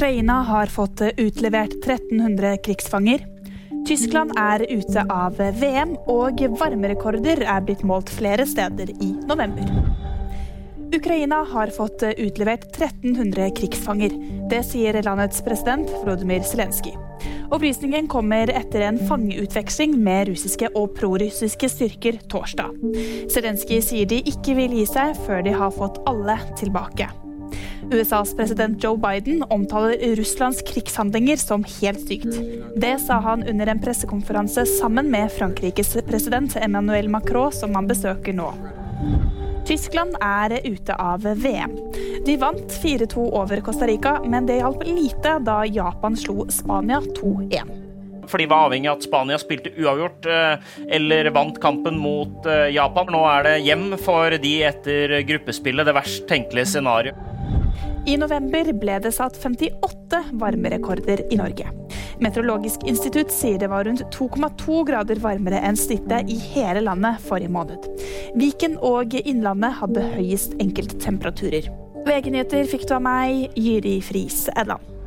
Ukraina har fått utlevert 1300 krigsfanger. Tyskland er ute av VM, og varmerekorder er blitt målt flere steder i november. Ukraina har fått utlevert 1300 krigsfanger. Det sier landets president Volodymyr Zelenskyj. Opplysningen kommer etter en fangeutveksling med russiske og prorussiske styrker torsdag. Zelenskyj sier de ikke vil gi seg før de har fått alle tilbake. USAs president Joe Biden omtaler Russlands krigshandlinger som helt sykt. Det sa han under en pressekonferanse sammen med Frankrikes president Emmanuel Macron, som han besøker nå. Tyskland er ute av VM. De vant 4-2 over Costa Rica, men det hjalp lite da Japan slo Spania 2-1. For de var avhengig av at Spania spilte uavgjort eller vant kampen mot Japan. Nå er det hjem for de etter gruppespillet, det verst tenkelige scenarioet. I november ble det satt 58 varmerekorder i Norge. Meteorologisk institutt sier det var rundt 2,2 grader varmere enn snittet i hele landet forrige måned. Viken og Innlandet hadde høyest enkelttemperaturer. VG-nyheter fikk du av meg, Jyri Friis Edland.